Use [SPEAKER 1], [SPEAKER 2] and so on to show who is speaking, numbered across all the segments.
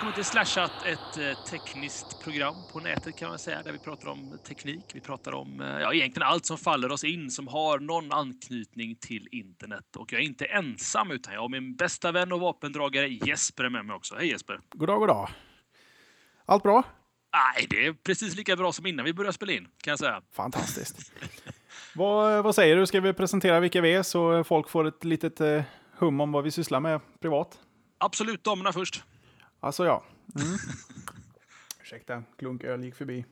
[SPEAKER 1] Välkommen till Slashat, ett eh, tekniskt program på nätet kan man säga, där vi pratar om teknik. Vi pratar om eh, ja, egentligen allt som faller oss in som har någon anknytning till internet. Och jag är inte ensam, utan jag har min bästa vän och vapendragare Jesper med mig också. Hej Jesper!
[SPEAKER 2] God dag, god dag. Allt bra?
[SPEAKER 1] Nej, det är precis lika bra som innan vi började spela in, kan jag säga.
[SPEAKER 2] Fantastiskt. vad, vad säger du? Ska vi presentera vilka vi är så folk får ett litet eh, hum om vad vi sysslar med privat?
[SPEAKER 1] Absolut, damerna först.
[SPEAKER 2] Alltså ja. Mm. Ursäkta, klunköl gick förbi.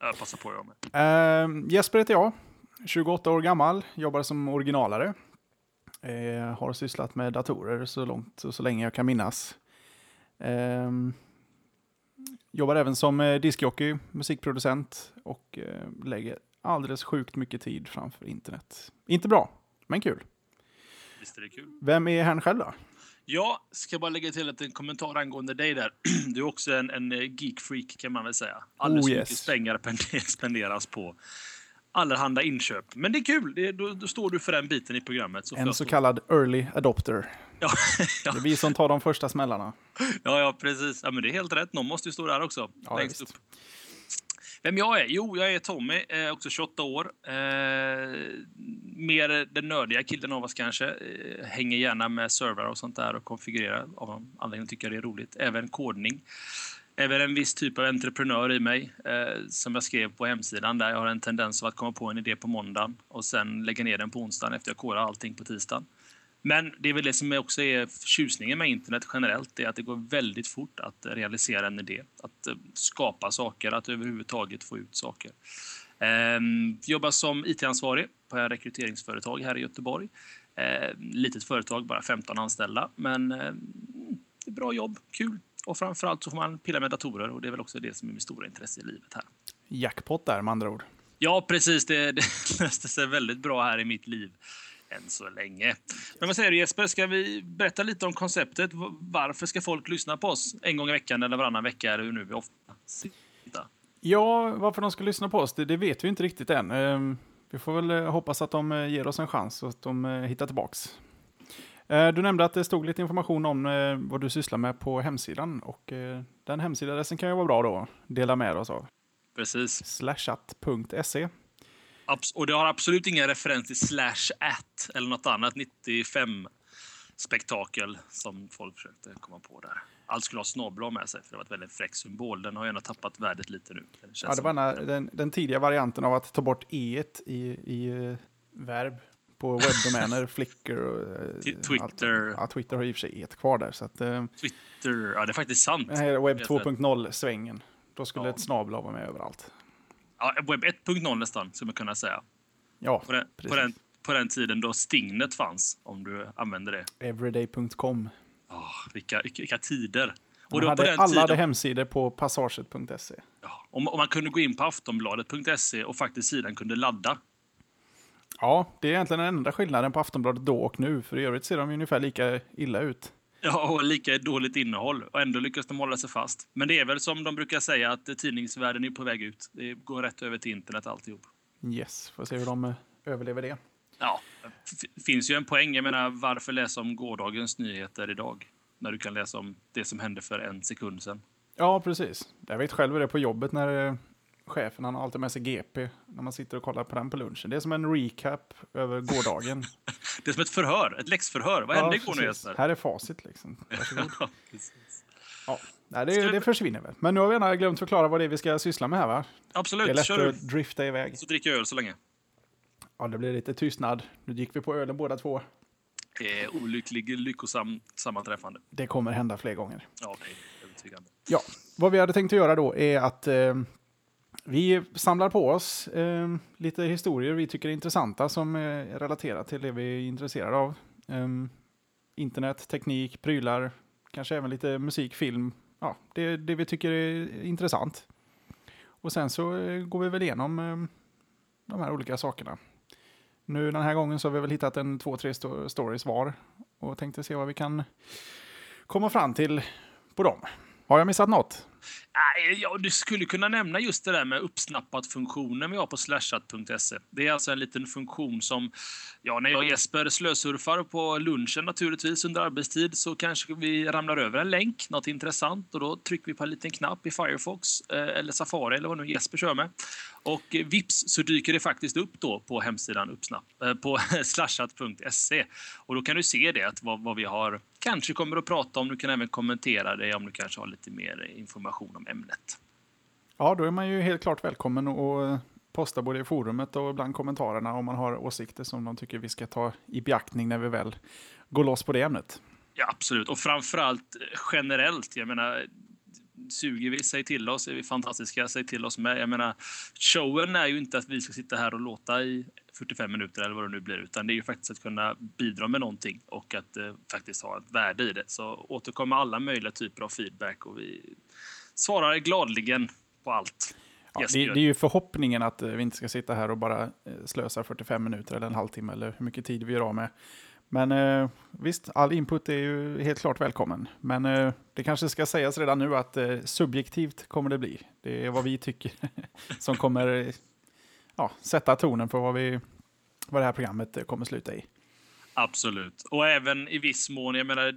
[SPEAKER 1] Jag passar på jag med.
[SPEAKER 2] Uh, Jesper heter jag, 28 år gammal, jobbar som originalare. Uh, har sysslat med datorer så långt så, så länge jag kan minnas. Uh, jobbar även som uh, diskjockey, musikproducent och uh, lägger alldeles sjukt mycket tid framför internet. Inte bra, men kul.
[SPEAKER 1] Visst är det kul.
[SPEAKER 2] Vem är han själv då?
[SPEAKER 1] Jag ska bara lägga till en kommentar angående dig där. Du är också en, en geekfreak kan man väl säga. Alldeles
[SPEAKER 2] Oh, yes.
[SPEAKER 1] mycket pengar spenderas på allehanda inköp. Men det är kul, det då, då står du för den biten i programmet. Så
[SPEAKER 2] En så kallad early adopter.
[SPEAKER 1] Ja, ja,
[SPEAKER 2] Det är vi som tar de första smällarna.
[SPEAKER 1] ja, ja, precis. Ja, men det är helt rätt. Någon måste ju stå där också.
[SPEAKER 2] Ja,
[SPEAKER 1] längst
[SPEAKER 2] visst.
[SPEAKER 1] upp. Vem jag är? Jo, jag är Tommy, eh, också 28 år. Eh, mer den nördiga killen av oss kanske. Eh, hänger gärna med servrar och sånt där och konfigurerar. Av någon anledning tycker jag det är roligt. Även kodning. Även en viss typ av entreprenör i mig, eh, som jag skrev på hemsidan, där jag har en tendens att komma på en idé på måndagen och sen lägga ner den på onsdagen efter jag kodar allting på tisdagen. Men det är väl det som också är tjusningen med internet generellt, är att det går väldigt fort att realisera en idé, att eh, skapa saker, att överhuvudtaget få ut saker. Ehm, jobbar som IT-ansvarig på ett rekryteringsföretag här i Göteborg. Ehm, litet företag, bara 15 anställda, men det är bra jobb, kul. Och framförallt så får man pilla med datorer och det är väl också det som är mitt stora intresse i livet här.
[SPEAKER 2] Jackpot där med andra ord.
[SPEAKER 1] Ja, precis. Det, det löste sig väldigt bra här i mitt liv än så länge. Men vad säger du Jesper, ska vi berätta lite om konceptet? Varför ska folk lyssna på oss en gång i veckan eller varannan vecka? Eller hur nu vi ofta sitter?
[SPEAKER 2] Ja, varför de ska lyssna på oss, det, det vet vi inte riktigt än. Ehm, vi får väl eh, hoppas att de eh, ger oss en chans och att de eh, hittar tillbaks. Du nämnde att det stod lite information om vad du sysslar med på hemsidan och den hemsidaadressen kan ju vara bra då. Dela med oss av.
[SPEAKER 1] Precis.
[SPEAKER 2] slashat.se.
[SPEAKER 1] Och det har absolut ingen referens till slash at eller något annat 95 spektakel som folk försökte komma på där. Allt skulle ha snabel med sig för det var ett väldigt fräck symbol. Den har ju ändå tappat värdet lite nu. Det
[SPEAKER 2] Ja, det var den, den, den tidiga varianten av att ta bort e i, i eh, verb på webbdomäner, Flickr och eh.
[SPEAKER 1] Twitter.
[SPEAKER 2] Ja, Twitter har i och för sig e kvar där. Så att, eh,
[SPEAKER 1] Twitter, ja det är faktiskt sant.
[SPEAKER 2] den här webb
[SPEAKER 1] Helt rätt.
[SPEAKER 2] 2.0-svängen, då skulle
[SPEAKER 1] Ja.
[SPEAKER 2] ett snabel vara med överallt.
[SPEAKER 1] Ja, webb 1.0 nästan, skulle man kunna säga.
[SPEAKER 2] Ja,
[SPEAKER 1] På den, på,
[SPEAKER 2] precis.
[SPEAKER 1] den, på den tiden då Stingnet fanns, om du använde det.
[SPEAKER 2] Everyday.com.
[SPEAKER 1] Oh, vilka, vilka, tider! Och
[SPEAKER 2] Och
[SPEAKER 1] på
[SPEAKER 2] hade, alla
[SPEAKER 1] tiden,
[SPEAKER 2] hade hemsidor på passaget.se.
[SPEAKER 1] ja, om, om man kunde gå in på aftonbladet.se och faktiskt sidan kunde ladda.
[SPEAKER 2] Ja, det är egentligen den enda skillnaden på Aftonbladet då och nu, för i övrigt ser de ungefär lika illa ut.
[SPEAKER 1] Ja, och lika dåligt innehåll. Och ändå lyckas de hålla sig fast. Men det är väl som de brukar säga, att tidningsvärlden är på väg ut. Det går rätt över till internet alltihop.
[SPEAKER 2] Yes, får se hur de eh, överlever det.
[SPEAKER 1] Ja, det finns ju en poäng. Jag menar, varför läsa om gårdagens nyheter idag? När du kan läsa om det som hände för en sekund sedan.
[SPEAKER 2] Ja, precis. Jag vet själv det är på jobbet när eh, chefen han har alltid med sig GP när man sitter och kollar på den på lunchen. Det är som en recap över gårdagen.
[SPEAKER 1] Det är som ett förhör, ett läxförhör. Vad hände igår nu. Jesper?
[SPEAKER 2] Här är facit liksom.
[SPEAKER 1] Ja.
[SPEAKER 2] Ja. Nej, det, det försvinner väl. Men nu har vi gärna glömt förklara vad det är vi ska syssla med här va? Det är
[SPEAKER 1] Absolut,
[SPEAKER 2] lätt
[SPEAKER 1] kör du.
[SPEAKER 2] att drifta iväg.
[SPEAKER 1] Så dricker jag öl så länge.
[SPEAKER 2] Ja, det blir lite tystnad. Nu gick vi på ölen båda två.
[SPEAKER 1] Det är olycklig, lyckosam sammanträffande.
[SPEAKER 2] Det kommer hända fler gånger.
[SPEAKER 1] Ja, det är övertygande.
[SPEAKER 2] Ja, vad vi hade tänkt att göra då är att eh, vi samlar på oss eh, lite historier vi tycker är intressanta som eh, är relaterat till det vi är intresserade av. Eh, internet, teknik, prylar, kanske även lite musik, film. Ja, det, det vi tycker är intressant. Och sen så eh, går vi väl igenom eh, de här olika sakerna. Nu den här gången så har vi väl hittat en två, tre sto- stories var och tänkte se vad vi kan komma fram till på dem. Har jag missat något?
[SPEAKER 1] Ja, du skulle kunna nämna just det där med uppsnappat-funktionen vi har på slashat.se. Det är alltså en liten funktion som, ja, när jag och Jesper slösurfar på lunchen naturligtvis under arbetstid så kanske vi ramlar över en länk, något intressant och då trycker vi på en liten knapp i Firefox eh, eller Safari eller vad nu Jesper kör med. Och eh, vips så dyker det faktiskt upp då på hemsidan uppsnapp, eh, på slashat.se och då kan du se det, att vad, vad vi har kanske kommer att prata om. Du kan även kommentera det om du kanske har lite mer information om ämnet.
[SPEAKER 2] Ja, då är man ju helt klart välkommen att posta både i forumet och bland kommentarerna om man har åsikter som de tycker vi ska ta i beaktning när vi väl går loss på det ämnet.
[SPEAKER 1] Ja, absolut. Och framförallt generellt. Jag menar, suger vi, säg till oss. Är vi fantastiska, säg till oss med. Jag menar, showen är ju inte att vi ska sitta här och låta i 45 minuter eller vad det nu blir, utan det är ju faktiskt att kunna bidra med någonting och att eh, faktiskt ha ett värde i det. Så återkommer alla möjliga typer av feedback och vi svarar gladligen på allt.
[SPEAKER 2] Ja, det, det, är ju förhoppningen att eh, vi inte ska sitta här och bara eh, slösa 45 minuter eller en halvtimme eller hur mycket tid vi gör av med. Men eh, visst, all input är ju helt klart välkommen. Men eh, det kanske ska sägas redan nu att eh, subjektivt kommer det bli. Det är vad vi tycker som kommer ja, sätta tonen för vad, vi, vad det här programmet kommer sluta i.
[SPEAKER 1] Absolut. Och även i viss mån, jag menar,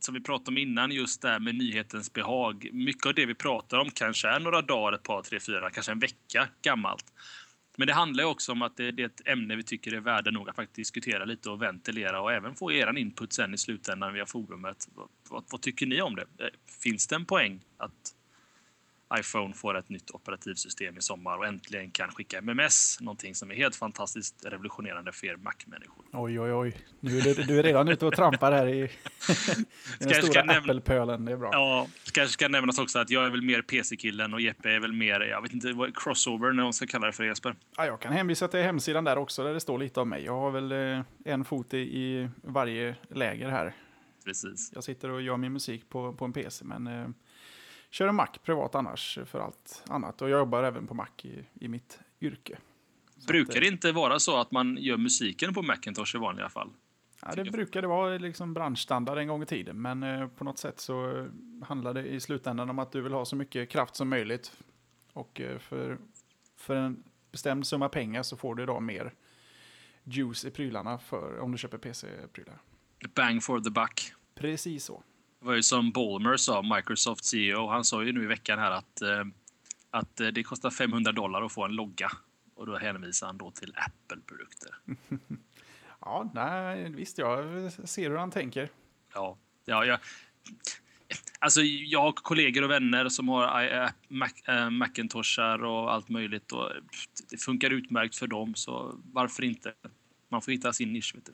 [SPEAKER 1] som vi pratade om innan, just det här med nyhetens behag. Mycket av det vi pratar om kanske är några dagar, ett par, tre, fyra, kanske en vecka gammalt. Men det handlar också om att det, det, är ett ämne vi tycker är värde nog att faktiskt diskutera lite och ventilera och även få er input sen i slutändan via forumet. Vad, vad, vad tycker ni om det? Eh, finns det en poäng att iPhone får ett nytt operativsystem i sommar och äntligen kan skicka MMS, någonting som är helt fantastiskt revolutionerande för er Mac-människor.
[SPEAKER 2] Oj, oj, oj. Nu är du, du är redan ute och trampar här i, i den stora Apple-pölen. Det är bra.
[SPEAKER 1] Ja, kanske ska nämnas också att jag är väl mer PC-killen och Jeppe är väl mer, jag vet inte, crossover när de ska kalla det för Jesper.
[SPEAKER 2] Ja, jag kan hänvisa till hemsidan där också där det står lite om mig. Jag har väl eh, en fot i, i varje läger här.
[SPEAKER 1] Precis.
[SPEAKER 2] Jag sitter och gör min musik på, på en PC, men eh, kör en Mac privat annars för allt annat. Och jag jobbar även på Mac i, i mitt yrke.
[SPEAKER 1] Så Brukar det inte vara så att man gör musiken på Macintosh i vanliga fall?
[SPEAKER 2] Ja, det brukade vara liksom branschstandard en gång i tiden, men eh, på något sätt så handlar det i slutändan om att du vill ha så mycket kraft som möjligt. Och eh, för, för en bestämd summa pengar så får du idag mer juice i prylarna för, om du köper PC-prylar.
[SPEAKER 1] Bang for the buck.
[SPEAKER 2] Precis så.
[SPEAKER 1] Det var ju som Ballmer sa, Microsoft CEO. Han sa ju nu i veckan här att, eh, att eh, det kostar 500 dollar att få en logga. Och då hänvisar han då till Apple-produkter.
[SPEAKER 2] ja, nej, visst, jag ser hur han tänker.
[SPEAKER 1] Ja, ja jag, Alltså, jag har kollegor och vänner som har äh, Mac, Macintoshar och allt möjligt. Och det funkar utmärkt för dem, så varför inte? Man får hitta sin nisch. Vet du.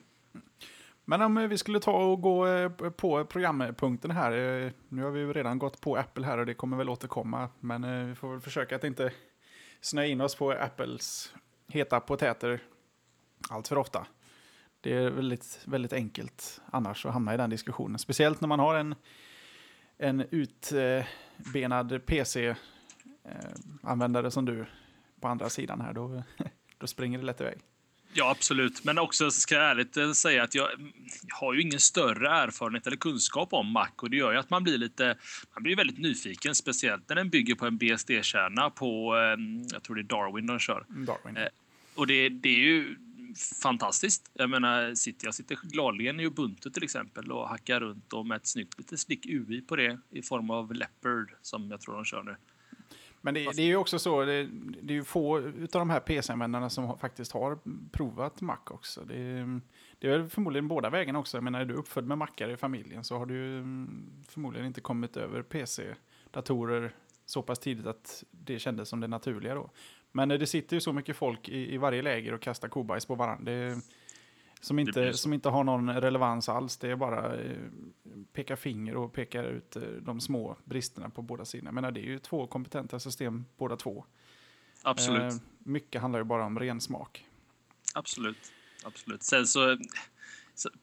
[SPEAKER 2] Men om eh, vi skulle ta och gå eh, på programpunkten här. Eh, nu har vi ju redan gått på Apple här och det kommer väl återkomma. Men vi får väl försöka att inte snöa in oss på Apples heta potäter allt för ofta. Det är väldigt, väldigt enkelt annars att hamna i den diskussionen. Speciellt när man har en, en utbenad PC-användare som du på andra sidan här. Då, då springer det lätt iväg.
[SPEAKER 1] Ja, absolut. Men också ska jag ärligt eh, säga att jag, har ju ingen större erfarenhet eller kunskap om Mac och det gör ju att man blir lite, man blir väldigt nyfiken, speciellt när den bygger på en BSD-kärna på, eh, jag tror det är Darwin de kör.
[SPEAKER 2] Darwin.
[SPEAKER 1] Eh, och det, det är ju fantastiskt. Jag menar, sitter, jag sitter gladeligen i Ubuntu till exempel och hackar runt och med ett snyggt lite slick UI på det i form av Leopard som jag tror de kör nu.
[SPEAKER 2] Men det, det, är ju också så, det, det är ju få av de här PC-användarna som faktiskt har provat Mac också. Det, det är väl förmodligen båda vägarna också. Jag menar, är du uppfödd med Macar i familjen så har du mm, förmodligen inte kommit över PC-datorer så pass tidigt att det kändes som det naturliga då. Men det sitter ju så mycket folk i, i varje läger och kastar kobajs på varandra. Som inte, som inte har någon relevans alls. Det är bara eh, peka finger och peka ut eh, de små bristerna på båda sidorna. Men det är ju två kompetenta system båda två.
[SPEAKER 1] Absolut. Eh,
[SPEAKER 2] mycket handlar ju bara om ren smak.
[SPEAKER 1] Absolut. Absolut. Sen så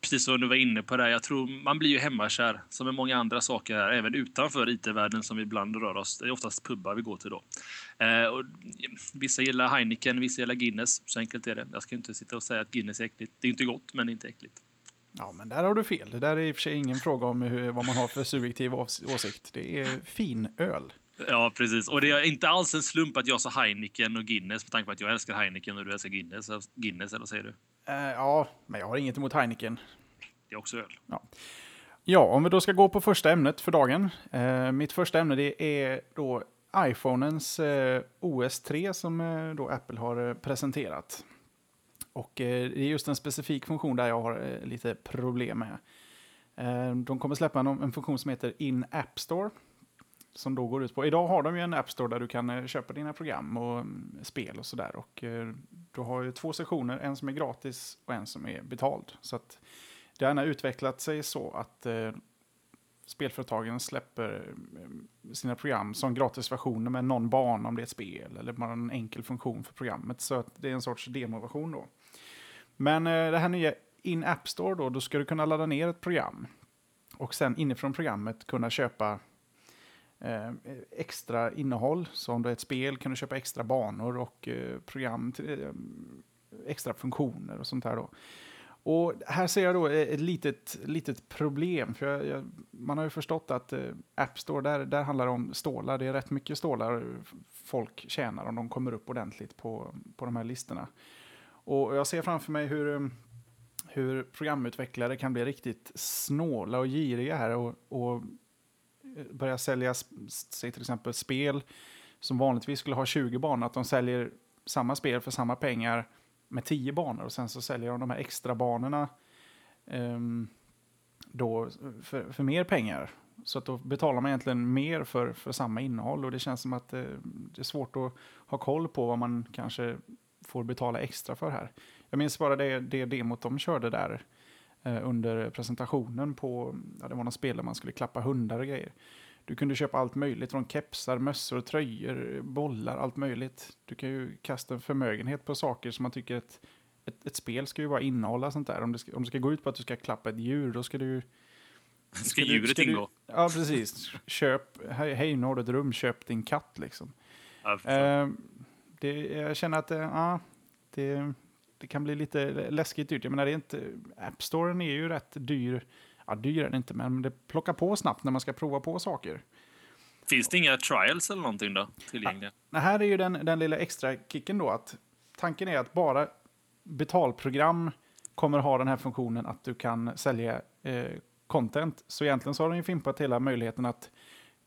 [SPEAKER 1] precis som du var inne på där, jag tror man blir ju hemmakär som med många andra saker här, även utanför IT-världen som vi ibland rör oss. Det är oftast pubbar vi går till då. Eh, och vissa gillar Heineken, vissa gillar Guinness. Så enkelt är det. Jag ska inte sitta och säga att Guinness är äckligt. Det är inte gott, men inte äckligt.
[SPEAKER 2] Ja, men där har du fel. Det där är i och för sig ingen fråga om hur, vad man har för subjektiv åsikt. Det är fin öl.
[SPEAKER 1] Ja, precis. Och det är inte alls en slump att jag sa Heineken och Guinness med tanke på att jag älskar Heineken och du älskar Guinness. Guinness, eller vad säger du?
[SPEAKER 2] Uh, ja, men jag har inget emot Heineken.
[SPEAKER 1] Det är också öl.
[SPEAKER 2] Ja. ja, om vi då ska gå på första ämnet för dagen. Uh, mitt första ämne det är då iPhonens uh, OS 3 som då Apple har presenterat. Och det är just en specifik funktion där jag har lite problem med. De kommer släppa en, en funktion som heter In App Store som då går ut på, idag har de ju en App Store där du kan eh, köpa dina program och mm, spel och sådär. Och eh, du har ju två sektioner, en som är gratis och en som är betald. Så att det har utvecklat sig så att eh, spelföretagen släpper mm, sina program som gratisversioner med någon bana om det är ett spel eller bara en enkel funktion för programmet. Så att det är en sorts demoversion då. Men det här nya In App Store då, då ska du kunna ladda ner ett program och sen inifrån programmet kunna köpa eh, extra innehåll. Så om du är ett spel kan du köpa extra banor och eh, program, till, eh, extra funktioner och sånt här då. Och här ser jag då ett litet, litet problem. För jag, jag, man har ju förstått att eh, App Store, där, där handlar det om stålar. Det är rätt mycket stålar folk tjänar om de kommer upp ordentligt på, på de här listorna. Och jag ser framför mig hur, eh, hur programutvecklare kan bli riktigt snåla och giriga här och, och börjar sälja säg till exempel spel som vanligtvis skulle ha 20 banor, att de säljer samma spel för samma pengar med 10 banor och sen så säljer de de här extra banorna um, ehm, då för, för mer pengar. Så att då betalar man egentligen mer för, för samma innehåll och det känns som att det, det är svårt att ha koll på vad man kanske får betala extra för här. Jag minns bara det, det demot de körde där under presentationen på, ja, det var någon spel där man skulle klappa hundar och grejer. Du kunde köpa allt möjligt, från kepsar, mössor, tröjor, bollar, allt möjligt. Du kan ju kasta en förmögenhet på saker som man tycker ett, ett, ett spel ska ju bara innehålla sånt där. Om det, ska, om det ska gå ut på att du ska klappa ett djur, då ska du
[SPEAKER 1] Ska, ska djuret ingå?
[SPEAKER 2] Ja, precis. Köp, hej, hej, nu har du ett rum, köp din katt liksom. Ja, eh, det, jag känner att, ja, det, det kan bli lite läskigt dyrt. Jag menar, det är inte, App Storen är ju rätt dyr. Ja, dyr är den inte, men det plockar på snabbt när man ska prova på saker.
[SPEAKER 1] Finns det inga trials eller någonting då tillgängliga?
[SPEAKER 2] Ja, här är ju den, den lilla extra kicken då att tanken är att bara betalprogram kommer ha den här funktionen att du kan sälja eh, content. Så egentligen så har de ju fimpat hela möjligheten att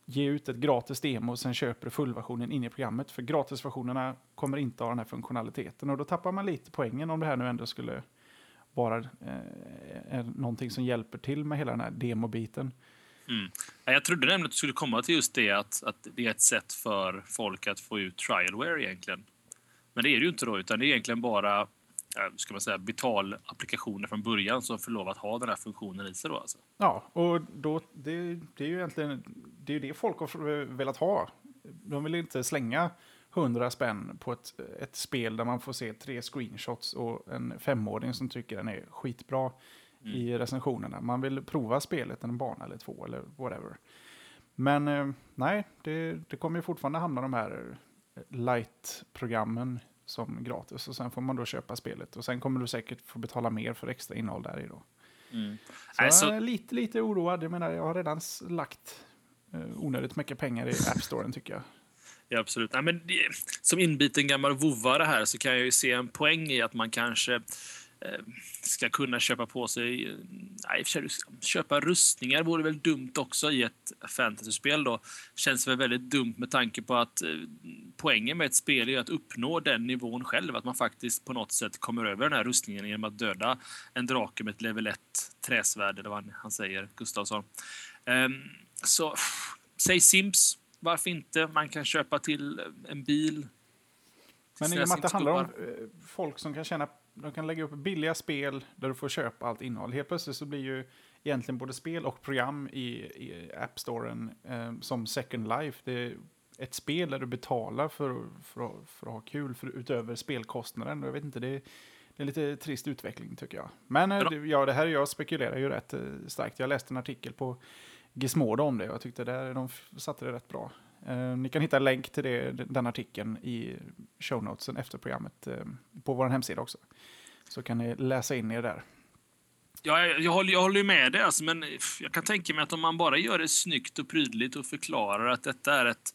[SPEAKER 2] ge ut ett gratis demo och sen köper du fullversionen in i programmet. För gratisversionerna kommer inte ha den här funktionaliteten. Och då tappar man lite poängen om det här nu ändå skulle vara eh, någonting som hjälper till med hela den här demobiten.
[SPEAKER 1] Mm. Jag trodde nämligen att du skulle komma till just det att, att det är ett sätt för folk att få ut trialware egentligen. Men det är det ju inte då, utan det är egentligen bara ska man säga, betalapplikationer från början som får lov att ha den här funktionen i sig. Då, alltså.
[SPEAKER 2] Ja, och då, det, det är ju egentligen det, är det folk har velat ha. De vill inte slänga hundra spänn på ett, ett spel där man får se tre screenshots och en femåring som tycker den är skitbra mm. i recensionerna. Man vill prova spelet en bana eller två eller whatever. Men eh, nej, det, det kommer ju fortfarande hamna de här light-programmen som gratis. Och sen får man då köpa spelet. Och sen kommer du säkert få betala mer för extra innehåll där i då. Mm. Så alltså... jag är lite, lite oroad. Jag menar, jag har redan lagt eh, onödigt mycket pengar i App Storen tycker jag.
[SPEAKER 1] Ja, absolut. Nej, men som inbiten gammal vovvare här så kan jag ju se en poäng i att man kanske ska kunna köpa på sig... Nej, köpa rustningar vore väl dumt också i ett fantasyspel då. Känns väl väldigt dumt med tanke på att eh, poängen med ett spel är att uppnå den nivån själv. Att man faktiskt på något sätt kommer över den här rustningen genom att döda en drake med ett level 1 träsvärd, eller vad han säger, Gustavsson. Ehm, så, säg Sims. Varför inte? Man kan köpa till en bil.
[SPEAKER 2] Men i och med att det handlar om eh, folk som kan tjäna de kan lägga upp billiga spel där du får köpa allt innehåll. Helt plötsligt så blir ju egentligen både spel och program i, i App Storen eh, som Second Life. Det är ett spel där du betalar för, för, för att ha kul för, utöver spelkostnaden. Jag vet inte, det är, det är lite trist utveckling tycker jag. Men eh, ja, det här jag spekulerar ju rätt eh, starkt. Jag läste en artikel på Gizmodo om det och jag tyckte där, de satte det rätt bra. Eh, ni kan hitta en länk till det, den artikeln i show notesen efter programmet eh, på vår hemsida också. Så kan ni läsa in er där.
[SPEAKER 1] Ja, jag, jag, håller, jag håller med dig, alltså, men jag kan tänka mig att om man bara gör det snyggt och prydligt och förklarar att detta är ett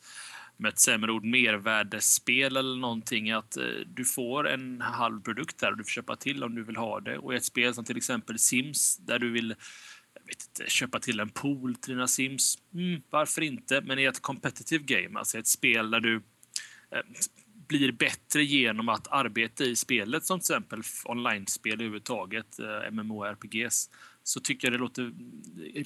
[SPEAKER 1] med ett sämre ord mervärdesspel eller någonting att eh, du får en halv produkt där och du får köpa till om du vill ha det. Och i ett spel som till exempel Sims där du vill vet inte, köpa till en pool till dina Sims, mm, varför inte? Men i ett competitive game, alltså ett spel där du eh, blir bättre genom att arbeta i spelet, som till exempel online-spel överhuvudtaget, eh, MMORPGs, så tycker jag det låter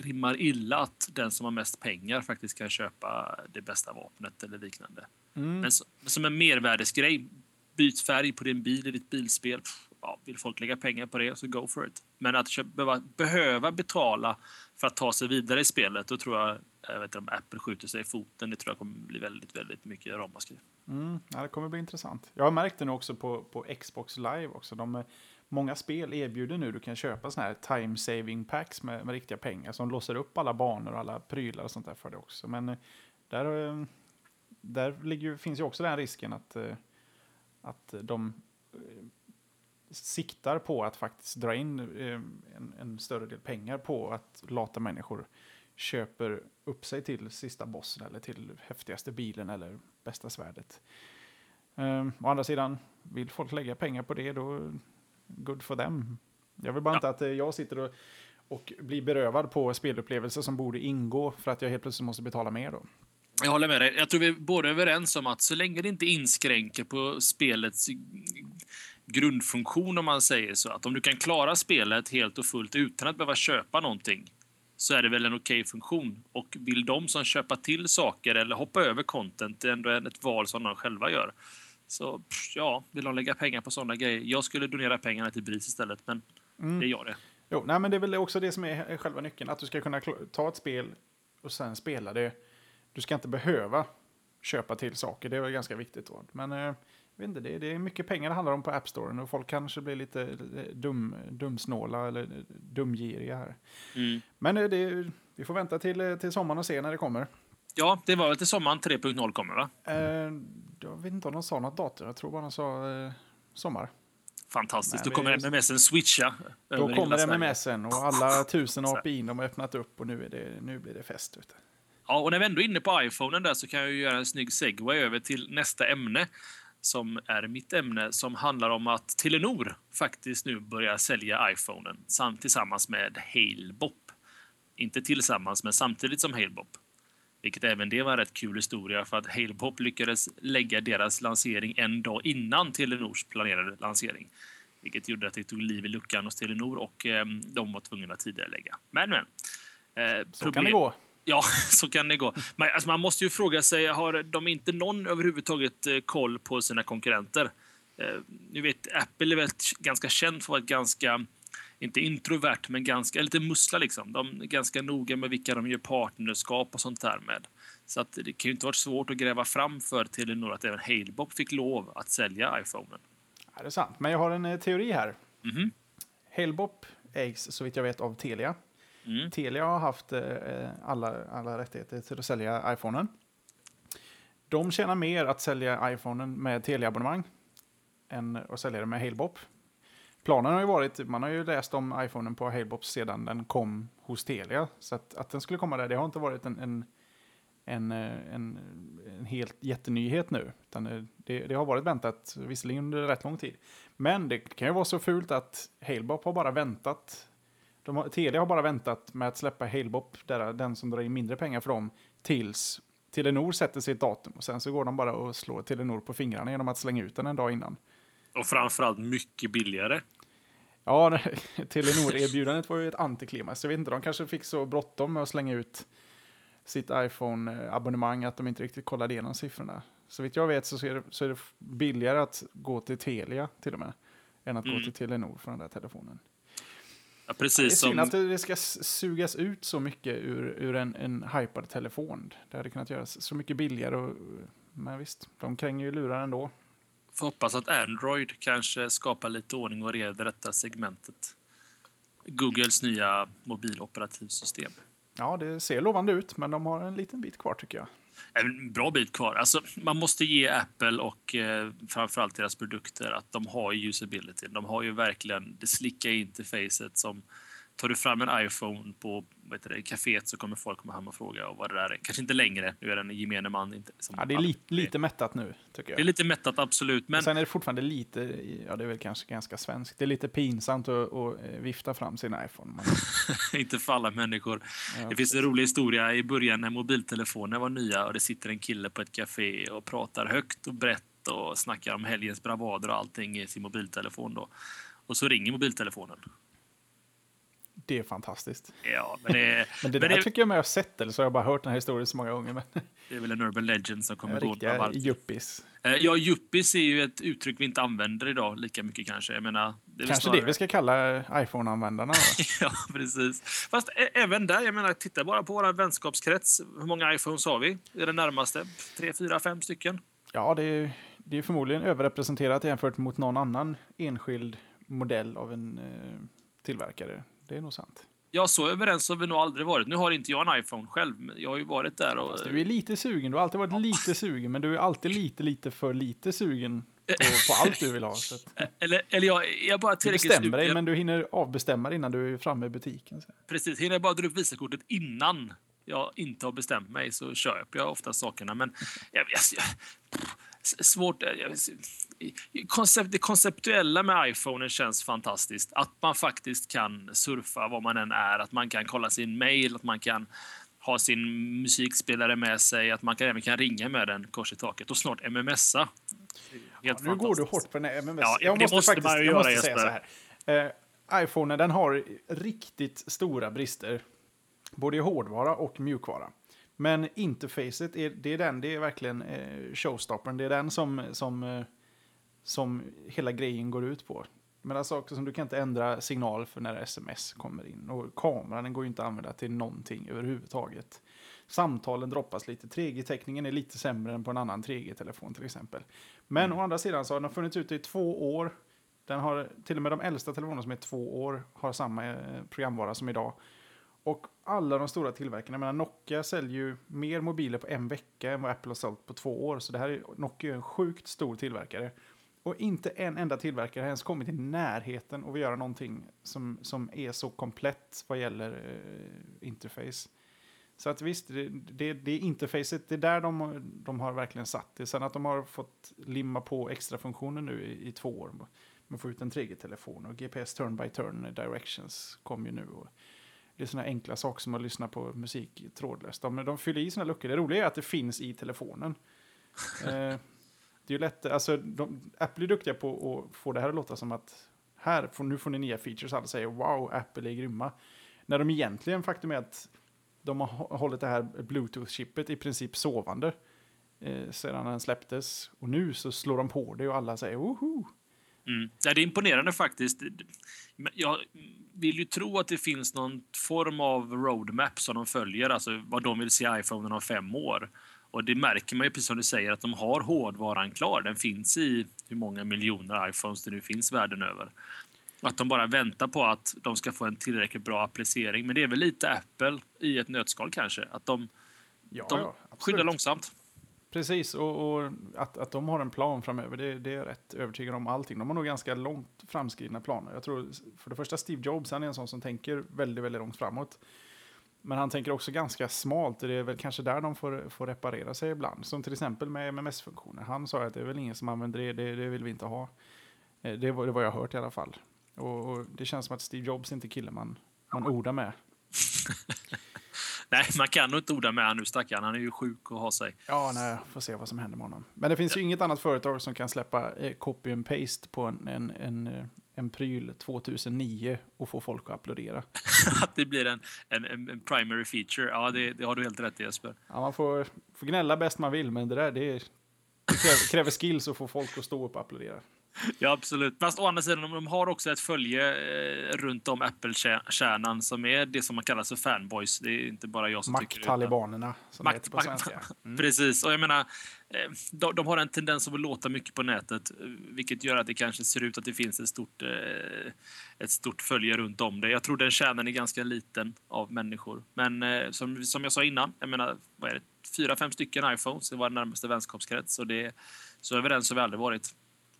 [SPEAKER 1] rimmar illa att den som har mest pengar faktiskt kan köpa det bästa vapnet eller liknande. Mm. Men så, som en mervärdesgrej, byt färg på din bil i ditt bilspel. Ja, vill folk lägga pengar på det så go for it. Men att behöva, behöva betala för att ta sig vidare i spelet, då tror jag, jag vet inte om Apple skjuter sig i foten. Det tror jag kommer bli väldigt, väldigt mycket ramaskri.
[SPEAKER 2] Mm, ja, det kommer bli intressant. Jag har märkt det nu också på, på Xbox Live också. De, många spel erbjuder nu, du kan köpa såna här time saving packs med, med riktiga pengar som låser upp alla banor och alla prylar och sånt där för det också. Men eh, där, eh, där ligger, finns ju också den risken att, eh, att de siktar på att faktiskt dra in en, en, större del pengar på att lata människor köper upp sig till sista bossen eller till häftigaste bilen eller bästa svärdet. Um, å andra sidan, vill folk lägga pengar på det då good for them. Jag vill bara ja. inte att eh, jag sitter och, och blir berövad på spelupplevelser som borde ingå för att jag helt plötsligt måste betala mer då.
[SPEAKER 1] Jag håller med dig. Jag tror vi är båda överens om att så länge det inte inskränker på spelets grundfunktion om man säger så, att om du kan klara spelet helt och fullt utan att behöva köpa någonting så är det väl en okej okay funktion. Och vill de som köpa till saker eller hoppa över content, det är ändå ett val som de själva gör. Så ja, vill de lägga pengar på sådana grejer? Jag skulle donera pengarna till BRIS istället, men mm. det gör det.
[SPEAKER 2] Jo, nej, men det är väl också det som är själva nyckeln, att du ska kunna ta ett spel och sen spela det. Du ska inte behöva köpa till saker, det är väl ganska viktigt. Då. Men eh, vet inte, det, det är mycket pengar det handlar om på App Store och folk kanske blir lite dum, dumsnåla eller dumgiriga här. Mm. Men eh, det, vi får vänta till, eh, till sommaren och se när det kommer.
[SPEAKER 1] Ja, det var väl till sommaren 3.0 kommer va?
[SPEAKER 2] Eh, jag vet inte om de sa något datum. Jag tror bara de sa eh, sommar.
[SPEAKER 1] Fantastiskt. Nej, då kommer MMSen switcha.
[SPEAKER 2] Då kommer MMSen och alla tusen API de har öppnat upp och nu, är det, nu blir det fest. Ute.
[SPEAKER 1] Ja, och när vi ändå är inne på iPhonen där så kan jag göra en snygg segway över till nästa ämne som är mitt ämne som handlar om att Telenor faktiskt nu börjar sälja iPhonen tillsammans med Halebop. Inte tillsammans, men samtidigt som Halebop. Vilket även det var en rätt kul historia för att Halebop lyckades lägga deras lansering en dag innan Telenors planerade lansering. Vilket gjorde att det tog liv i luckan hos Telenor och eh, de var tvungna att tidigarelägga. Men, men.
[SPEAKER 2] Eh, så kan det gå.
[SPEAKER 1] Ja, så kan det gå. Men, alltså, man måste ju fråga sig, har de inte någon överhuvudtaget eh, koll på sina konkurrenter? Eh, nu vet, Apple är väl ganska känt för att vara ganska inte introvert, men ganska, lite mussla liksom. De är ganska noga med vilka de gör partnerskap och sånt där med. Så att det kan ju inte vara svårt att gräva fram för Telenor att även Halebop fick lov att sälja iPhonen.
[SPEAKER 2] Ja, det är sant, men jag har en eh, teori här. Mm -hmm. Halebop ägs så vitt jag vet av Telia. Mm. Telia har haft eh, eh, alla, alla rättigheter till att sälja iPhonen. De tjänar mer att sälja iPhonen med Telia-abonnemang än att sälja den med Halebop. Planen har ju varit, man har ju läst om iPhonen på Halebop sedan den kom hos Telia. Så att, att den skulle komma där, det har inte varit en, en, en, eh, en, en helt jättenyhet nu. Utan eh, det, det, har varit väntat, visserligen under rätt lång tid. Men det kan ju vara så fult att Halebop har bara väntat. De har, Telia har bara väntat med att släppa Halebop, där, den som drar in mindre pengar för dem, tills Telenor sätter sitt datum. Och sen så går de bara och slår Telenor på fingrarna genom att slänga ut den en dag innan.
[SPEAKER 1] Och framförallt mycket billigare.
[SPEAKER 2] Ja, Telenor-erbjudandet var ju ett antiklimax. Jag vet inte, de kanske fick så bråttom med att slänga ut sitt iPhone-abonnemang att de inte riktigt kollade igenom siffrorna. Så vitt jag vet så är, det, så är det billigare att gå till Telia till och med, än att mm. gå till Telenor för den där telefonen.
[SPEAKER 1] Ja, precis det är
[SPEAKER 2] synd som... att det ska sugas ut så mycket ur, ur en, en hypad telefon. Det hade kunnat göras så mycket billigare. Och, men visst, de kränger ju lurar ändå.
[SPEAKER 1] Får hoppas att Android kanske skapar lite ordning och reda i detta segmentet. Googles nya mobiloperativsystem.
[SPEAKER 2] Ja, det ser lovande ut, men de har en liten bit kvar tycker jag.
[SPEAKER 1] En bra bit kvar. Alltså, man måste ge Apple och eh, framförallt deras produkter att de har usability. De har ju verkligen det slicka interfacet som tar du fram en iPhone på vad heter det, kaféet så kommer folk komma hem och fråga vad det där är. Kanske inte längre, nu är den gemene man inte.
[SPEAKER 2] Ja, det är lite, lite mättat nu, tycker jag.
[SPEAKER 1] det är lite mättat, absolut. Men.
[SPEAKER 2] Sen är det fortfarande lite, ja det är väl kanske ganska svenskt, det är lite pinsamt att, att eh, vifta fram sin iPhone. Men,
[SPEAKER 1] inte för alla människor.
[SPEAKER 2] Ja,
[SPEAKER 1] det finns en rolig historia i början när mobiltelefoner var nya och det sitter en kille på ett café och pratar högt och brett och snackar om helgens bravader och allting i sin mobiltelefon. Då. Och så ringer mobiltelefonen.
[SPEAKER 2] Det är fantastiskt.
[SPEAKER 1] Ja, men det,
[SPEAKER 2] Men det
[SPEAKER 1] Men
[SPEAKER 2] där
[SPEAKER 1] det-
[SPEAKER 2] tycker jag mig ha sett, eller så har jag bara hört den här historien så många gånger. Men
[SPEAKER 1] det är väl en urban legend som kommer gå
[SPEAKER 2] riktiga yuppis.
[SPEAKER 1] Eh, Ja, yuppis är ju ett uttryck vi inte använder idag lika mycket kanske. Jag menar, det
[SPEAKER 2] Kanske
[SPEAKER 1] snarare-
[SPEAKER 2] det vi ska kalla iPhone-användarna?
[SPEAKER 1] Ja, precis. Fast även där, jag menar, titta bara på vår vänskapskrets. Hur många iPhones har vi? Är det närmaste? Tre, fyra, fem stycken?
[SPEAKER 2] Ja, det är, det är förmodligen överrepresenterat jämfört mot någon annan enskild modell av en eh, tillverkare. Det är nog sant.
[SPEAKER 1] Ja, så överens har vi nog aldrig varit. Nu har inte jag en iPhone själv, men jag har ju varit där och...
[SPEAKER 2] Du är lite sugen, du har alltid varit lite sugen, men du är alltid lite, lite för lite sugen på, på allt du vill ha. Så att,
[SPEAKER 1] Eller, eller jag, jag bara
[SPEAKER 2] du bestämmer dig, men du hinner avbestämma dig innan du är framme i butiken. Så.
[SPEAKER 1] Precis, hinner jag bara dra upp Visakortet innan jag inte har bestämt mig så köper jag ofta sakerna. Men jag, jag, jag, svårt... Jag, koncept, det konceptuella med iPhonen känns fantastiskt. Att man faktiskt kan surfa var man än är, att man kan kolla sin mail, att man kan ha sin musikspelare med sig, att man kan, även kan ringa med den kors i taket och snart mmsa. Helt
[SPEAKER 2] Nu går du hårt på den här MMS.
[SPEAKER 1] Ja,
[SPEAKER 2] jag måste,
[SPEAKER 1] måste
[SPEAKER 2] faktiskt jag
[SPEAKER 1] göra,
[SPEAKER 2] måste säga så här. Eh, iPhonen den har riktigt stora brister. Både i hårdvara och mjukvara. Men interfacet, är, det är den, det är verkligen eh, showstoppern. Det är den som, som, eh, som hela grejen går ut på. Men saker som du kan inte ändra signal för när sms kommer in. Och kameran den går ju inte att använda till någonting överhuvudtaget. Samtalen droppas lite. 3G-täckningen är lite sämre än på en annan 3G-telefon till exempel. Men å andra sidan så har den funnits ute i två år. Den har till och med de äldsta telefonerna som är två år har samma eh, programvara som idag. Och alla de stora tillverkarna, jag menar Nokia säljer ju mer mobiler på en vecka än vad Apple har sålt på två år. Så det här är, Nokia är en sjukt stor tillverkare. Och inte en enda tillverkare har ens kommit i närheten och vill göra någonting som, som är så komplett vad gäller eh, interface. Så att visst, det, det, det är interfacet, det är där de, de har verkligen satt det. Sen att de har fått limma på extra funktioner nu i, i två år. Man får ut en 3G-telefon och GPS turn by turn directions kom ju nu. Och det är sådana enkla saker som att lyssna på musik trådlöst. De, de fyller i sina luckor. Det roliga är att det finns i telefonen. eh, det är ju lätt, alltså de, Apple är duktiga på att få det här att låta som att här, får, nu får ni nya features. Alla säger wow, Apple är grymma. När de egentligen, faktum är att de har hå- hållit det här Bluetooth-chippet i princip sovande eh, sedan den släpptes. Och nu så slår de på det och alla säger woho!
[SPEAKER 1] Mm. Ja, det är imponerande faktiskt. Jag vill ju tro att det finns någon form av roadmap som de följer, alltså vad de vill se i iPhonen om fem år. Och det märker man ju, precis som du säger, att de har hårdvaran klar. Den finns i hur många miljoner iPhones det nu finns världen över. Att de bara väntar på att de ska få en tillräckligt bra applicering. Men det är väl lite Apple i ett nötskal kanske. Att de,
[SPEAKER 2] Ja,
[SPEAKER 1] de
[SPEAKER 2] ja,
[SPEAKER 1] skyndar långsamt.
[SPEAKER 2] Precis, och, och att, att de har en plan framöver, det, det är jag rätt övertygad om allting. De har nog ganska långt framskridna planer. Jag tror, för det första, Steve Jobs, han är en sån som tänker väldigt, väldigt långt framåt. Men han tänker också ganska smalt, och det är väl kanske där de får, får reparera sig ibland. Som till exempel med MMS-funktioner. Han sa att det är väl ingen som använder det, det, det vill vi inte ha. Eh, det var det var jag hört i alla fall. Och, och det känns som att Steve Jobs inte är killen man, man ordar med.
[SPEAKER 1] Nej, man kan nog inte orda med honom nu stackaren. Han är ju sjuk och har sig.
[SPEAKER 2] Ja, nej, får se vad som händer med honom. Men det finns ju inget annat företag som kan släppa eh, copy and paste på en, en, en, eh, en pryl 2009 och få folk att applådera.
[SPEAKER 1] att det blir en, en, en en primary feature. Ja, det, det har du helt rätt i Jesper.
[SPEAKER 2] Ja, man får, får gnälla bäst man vill, men det där det, är, det kräver, kräver skills att få folk att stå upp och applådera.
[SPEAKER 1] Ja, absolut. Fast å andra sidan, de- har också ett följe eh, runt om Apple-kärnan som är det som man kallar för fanboys. Det är inte bara jag som tycker det.
[SPEAKER 2] Makttalibanerna, som det
[SPEAKER 1] Makt-
[SPEAKER 2] heter på svenska. Mm.
[SPEAKER 1] Precis, och jag menar, eh, de, de har en tendens att låta mycket på nätet, vilket gör att det kanske ser ut att det finns ett stort, eh, ett stort följe runt om det. Jag tror den kärnan är ganska liten av människor. Men som, som jag sa innan, jag menar, vad är det? Fyra, fem stycken iPhones, det var den närmaste vänskapskrets. Och det, så överens har vi aldrig varit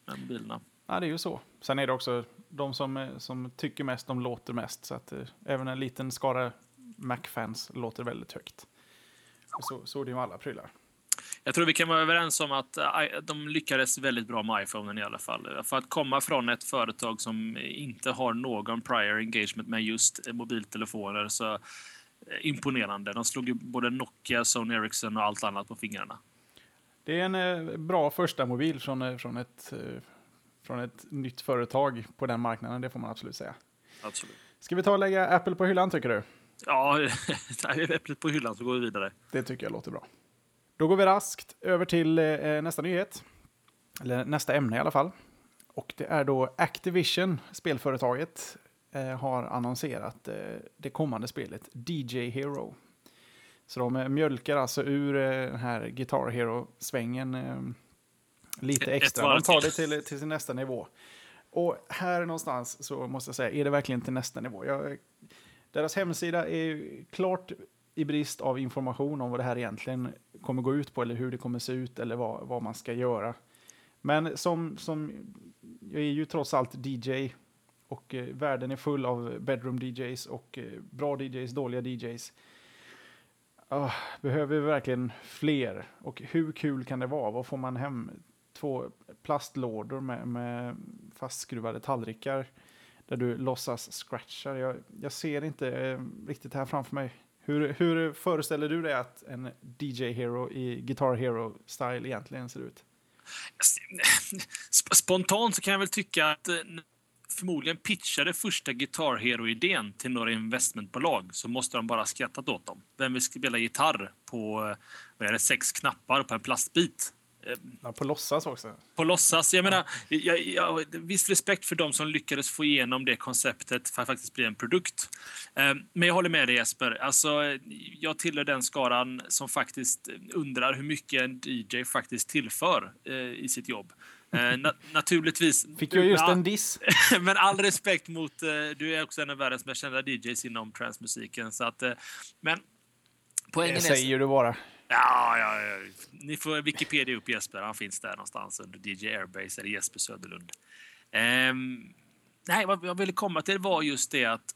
[SPEAKER 1] med mobilerna.
[SPEAKER 2] Ja, det är ju så. Sen är det också de som, eh, som tycker mest, de låter mest. Så att eh, även en liten skara Mac-fans låter väldigt högt. Så, så är det ju med alla prylar.
[SPEAKER 1] Jag tror vi kan vara överens om att eh, de lyckades väldigt bra med iPhonen i alla fall. För att komma från ett företag som inte har någon prior engagement med just mobiltelefoner så imponerande. De slog ju både Nokia, Sony Ericsson och allt annat på fingrarna.
[SPEAKER 2] Det är en eh, bra första mobil från, eh, från, ett, eh, från ett nytt företag på den marknaden, det får man absolut säga.
[SPEAKER 1] Absolut.
[SPEAKER 2] Ska vi ta och lägga Apple på hyllan tycker du?
[SPEAKER 1] Ja, Äpplet på hyllan så går vi vidare.
[SPEAKER 2] Det tycker jag låter bra. Då går vi raskt över till nästa nyhet. Eller nästa ämne i alla fall. Och det är då Activision, spelföretaget, har annonserat det kommande spelet DJ Hero. Så de eh, mjölkar alltså ur eh, den här Guitar Hero-svängen eh, lite extra. De tar det till, till sin nästa nivå. Och här någonstans så måste jag säga, är det verkligen till nästa nivå? Jag, deras hemsida är klart i brist av information om vad det här egentligen kommer gå ut på eller hur det kommer se ut eller vad, vad man ska göra. Men som, som, jag är ju trots allt DJ och eh, världen är full av bedroom DJs och eh, bra DJs, dåliga DJs. Oh, behöver vi verkligen fler? Och hur kul kan det vara? Vad får man hem? Två plastlådor med, med fastskruvade tallrikar där du låtsas scratchar. Jag, jag ser inte eh, riktigt här framför mig. Hur, hur föreställer du dig att en DJ Hero i Guitar Hero-style egentligen ser ut?
[SPEAKER 1] Spontant så kan jag väl tycka att eh, förmodligen pitchade första Guitar Hero-idén till några investmentbolag så måste de bara skrattat åt dem. Vem vill spela gitarr på vad är det, sex knappar på en plastbit?
[SPEAKER 2] Ja, på låtsas också.
[SPEAKER 1] På låtsas. Jag menar, jag, jag, viss respekt för dem som lyckades få igenom det konceptet för att faktiskt bli en produkt. Ehm, men jag håller med dig Jesper. Alltså, jag tillhör den skaran som faktiskt undrar hur mycket en DJ faktiskt tillför eh, i sitt jobb. Eh, na naturligtvis.
[SPEAKER 2] Fick jag just en diss?
[SPEAKER 1] men all respekt mot... Eh, du är också en av världens mest kända DJs inom transmusiken. Så att, men
[SPEAKER 2] poängen det säger är, du bara.
[SPEAKER 1] Ja, ja, ja, ni får Wikipedia upp Jesper. Han finns där någonstans under DJ Airbase eller Jesper Söderlund. Um, nej, vad jag ville komma till var just det att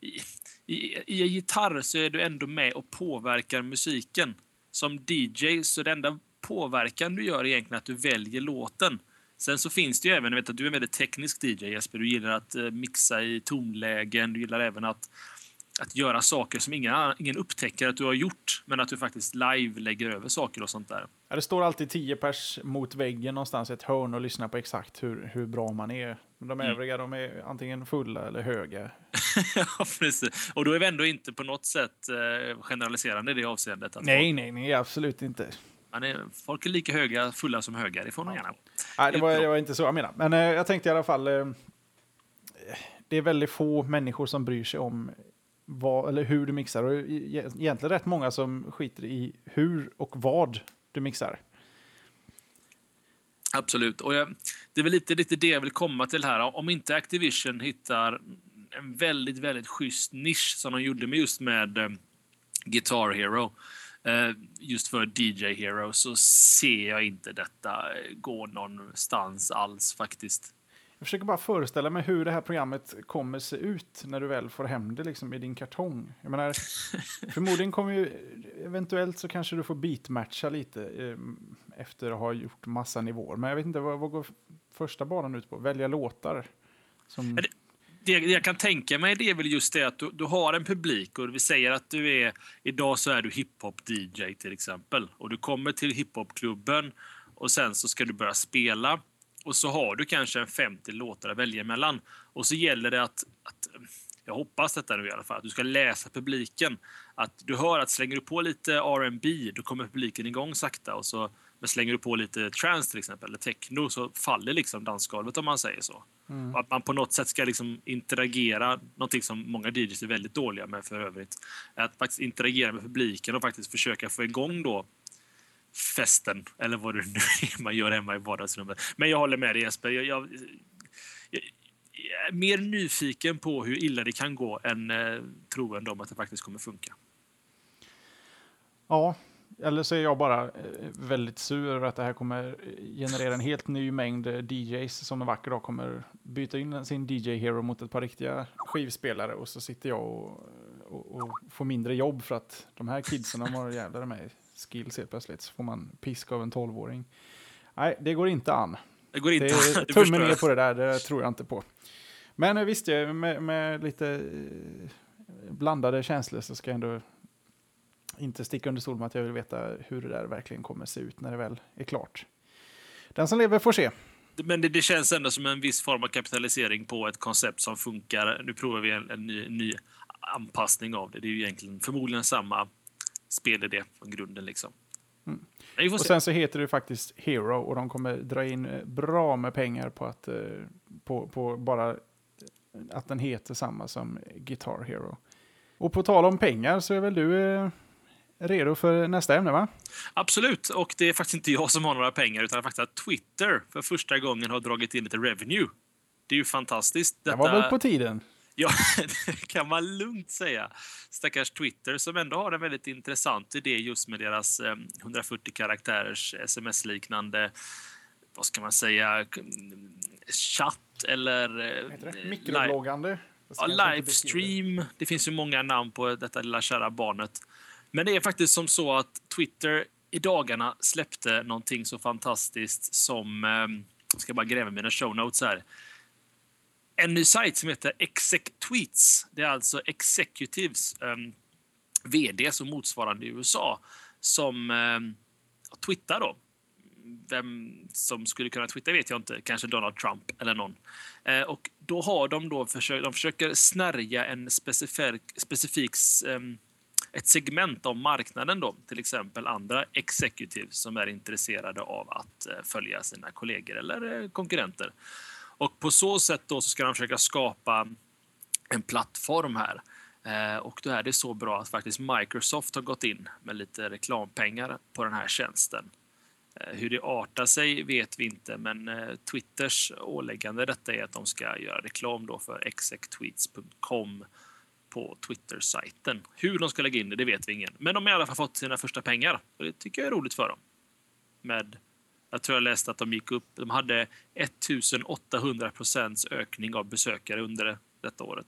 [SPEAKER 1] i, i, i gitarr så är du ändå med och påverkar musiken. Som DJ så det enda påverkan du gör egentligen att du väljer låten. Sen så finns det ju även, jag vet att du är en väldigt teknisk DJ Jesper, du gillar att eh, mixa i tonlägen, du gillar även att att göra saker som ingen, ingen upptäcker att du har gjort, men att du faktiskt live lägger över saker och sånt där.
[SPEAKER 2] Ja, det står alltid tio pers mot väggen någonstans i ett hörn och lyssnar på exakt hur, hur bra man är. De mm. övriga mm. de är antingen fulla eller höga.
[SPEAKER 1] ja, precis. Och då är vi ändå inte på något sätt eh, generaliserande i det avseendet.
[SPEAKER 2] Att nej, folk... nej, nej, absolut inte.
[SPEAKER 1] Man är, folk är lika höga, fulla som höga. Det får man gärna.
[SPEAKER 2] Nej, det var, det var inte så jag menade. Men eh, jag tänkte i alla fall. Eh, det är väldigt få människor som bryr sig om vad, eller hur du mixar. Och egentligen rätt många som skiter i hur och vad du mixar.
[SPEAKER 1] Absolut. Och jag, det är väl lite, lite det jag vill komma till här. Om inte Activision hittar en väldigt, väldigt schysst nisch som de gjorde med just med eh, Guitar Hero, eh, just för DJ Hero, så ser jag inte detta gå någonstans alls faktiskt.
[SPEAKER 2] Jag försöker bara föreställa mig hur det här programmet kommer se ut när du väl får hem det liksom i din kartong. Jag menar, förmodligen kommer ju, eventuellt så kanske du får beatmatcha lite eh, efter att ha gjort massa nivåer. Men jag vet inte, vad, vad går första banan ut på? Välja låtar?
[SPEAKER 1] Som... Det, det jag kan tänka mig det är väl just det att du, du har en publik och vi säger att du är, idag så är du hiphop-DJ till exempel. Och du kommer till hiphopklubben och sen så ska du börja spela och så har du kanske en 50 låtar att välja mellan. Och så gäller det att, att jag hoppas detta nu i alla fall, att du ska läsa publiken. Att du hör att slänger du på lite R&B då kommer publiken igång sakta. Och så, men slänger du på lite trance till exempel, eller techno, så faller liksom dansgolvet om man säger så. Mm. att man på något sätt ska liksom interagera, någonting som många DJs är väldigt dåliga med för övrigt. Att faktiskt interagera med publiken och faktiskt försöka få igång då festen, eller vad det nu är man gör hemma i vardagsrummet. Men jag håller med dig Jesper. Jag, jag, jag, jag är mer nyfiken på hur illa det kan gå än eh, troende om att det faktiskt kommer funka.
[SPEAKER 2] Ja, eller så är jag bara eh, väldigt sur över att det här kommer generera en helt ny mängd eh, DJs som en vacker dag kommer byta in sin DJ Hero mot ett par riktiga skivspelare och så sitter jag och, och, och får mindre jobb för att de här kidsen har jävlar med skills helt plötsligt. Så får man pisk av en tolvåring. Nej, det går inte an.
[SPEAKER 1] Det går inte
[SPEAKER 2] det, tummen ner på det där, det tror jag inte på. Men eh, visst, med, med lite blandade känslor så ska jag ändå inte sticka under stol med att jag vill veta hur det där verkligen kommer se ut när det väl är klart. Den som lever får se.
[SPEAKER 1] Men det, det känns ändå som en viss form av kapitalisering på ett koncept som funkar. Nu provar vi en, en ny, ny, anpassning av det. Det är ju egentligen förmodligen samma spelidé från grunden. Liksom.
[SPEAKER 2] Mm. Och sen så heter det faktiskt Hero och de kommer dra in eh, bra med pengar på att eh, på, på bara att den heter samma som Guitar Hero. Och på tal om pengar så är väl du eh, redo för nästa ämne, va?
[SPEAKER 1] Absolut, och det är faktiskt inte jag som har några pengar, utan faktiskt att Twitter för första gången har dragit in lite revenue. Det är ju fantastiskt.
[SPEAKER 2] Detta... Det var väl på tiden?
[SPEAKER 1] Ja, det kan man lugnt säga. Stackars Twitter som ändå har en väldigt intressant idé just med deras 140 eh, karaktärers sms-liknande, vad ska man säga, chatt eller...
[SPEAKER 2] Eh, Mikrobloggande?
[SPEAKER 1] Ja, livestream. Det finns ju många namn på detta lilla kära barnet. Men det är faktiskt som så att Twitter i dagarna släppte någonting så fantastiskt som... Ehm, jag ska bara gräva mina show notes här. En ny sajt som heter Exec Tweets. Det är alltså Executives ehm, um, vd och motsvarande i USA som ehm, um, twittrar då. Vem som skulle kunna twittra vet jag inte. Kanske Donald Trump eller någon. Eh, och då har de då försökt, de försöker snärja en specifik, specifik um, ett segment av marknaden då, till exempel andra executives som är intresserade av att eh, följa sina kollegor eller eh, konkurrenter. Och på så sätt då så ska de försöka skapa en plattform här. Eh, och då är det så bra att faktiskt Microsoft har gått in med lite reklampengar på den här tjänsten. Hur det artar sig vet vi inte, men Twitters åläggande detta är att de ska göra reklam då för exectweets.com på Twitter-sajten. Hur de ska lägga in det, det vet vi ingen. Men de har i alla fall fått sina första pengar. Och det tycker jag är roligt för dem. Med, jag tror jag läste att de gick upp, de hade 1800 procents ökning av besökare under detta året.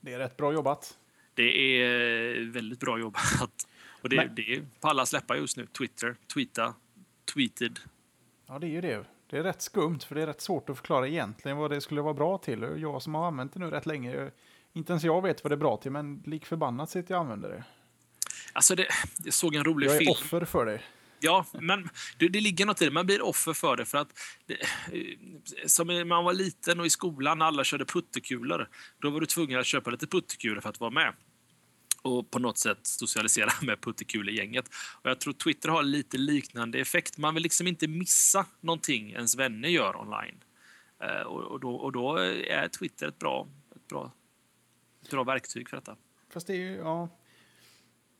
[SPEAKER 2] Det är rätt bra jobbat.
[SPEAKER 1] Det är väldigt bra jobbat. Och det, Men... det är på alla släppar just nu. Twitter, tweeta, tweeted.
[SPEAKER 2] Ja, det är ju det. Det är rätt skumt, för det är rätt svårt att förklara egentligen vad det skulle vara bra till. Jag som har använt det nu rätt länge, inte ens jag vet vad det är bra till, men lik förbannat sitter jag och använder det.
[SPEAKER 1] Alltså, det, jag såg en rolig film.
[SPEAKER 2] Jag är film. offer för det.
[SPEAKER 1] Ja, men det, det, ligger något i det. Man blir offer för det. För att det, som när man var liten och i skolan när alla körde puttekulor, då var du tvungen att köpa lite puttekulor för att vara med och på något sätt socialisera med puttekulegänget. Och jag tror Twitter har lite liknande effekt. Man vill liksom inte missa någonting ens vänner gör online. Uh, och, och, då, och, då, är Twitter ett bra, ett bra bra verktyg för detta.
[SPEAKER 2] Fast det är ju, ja.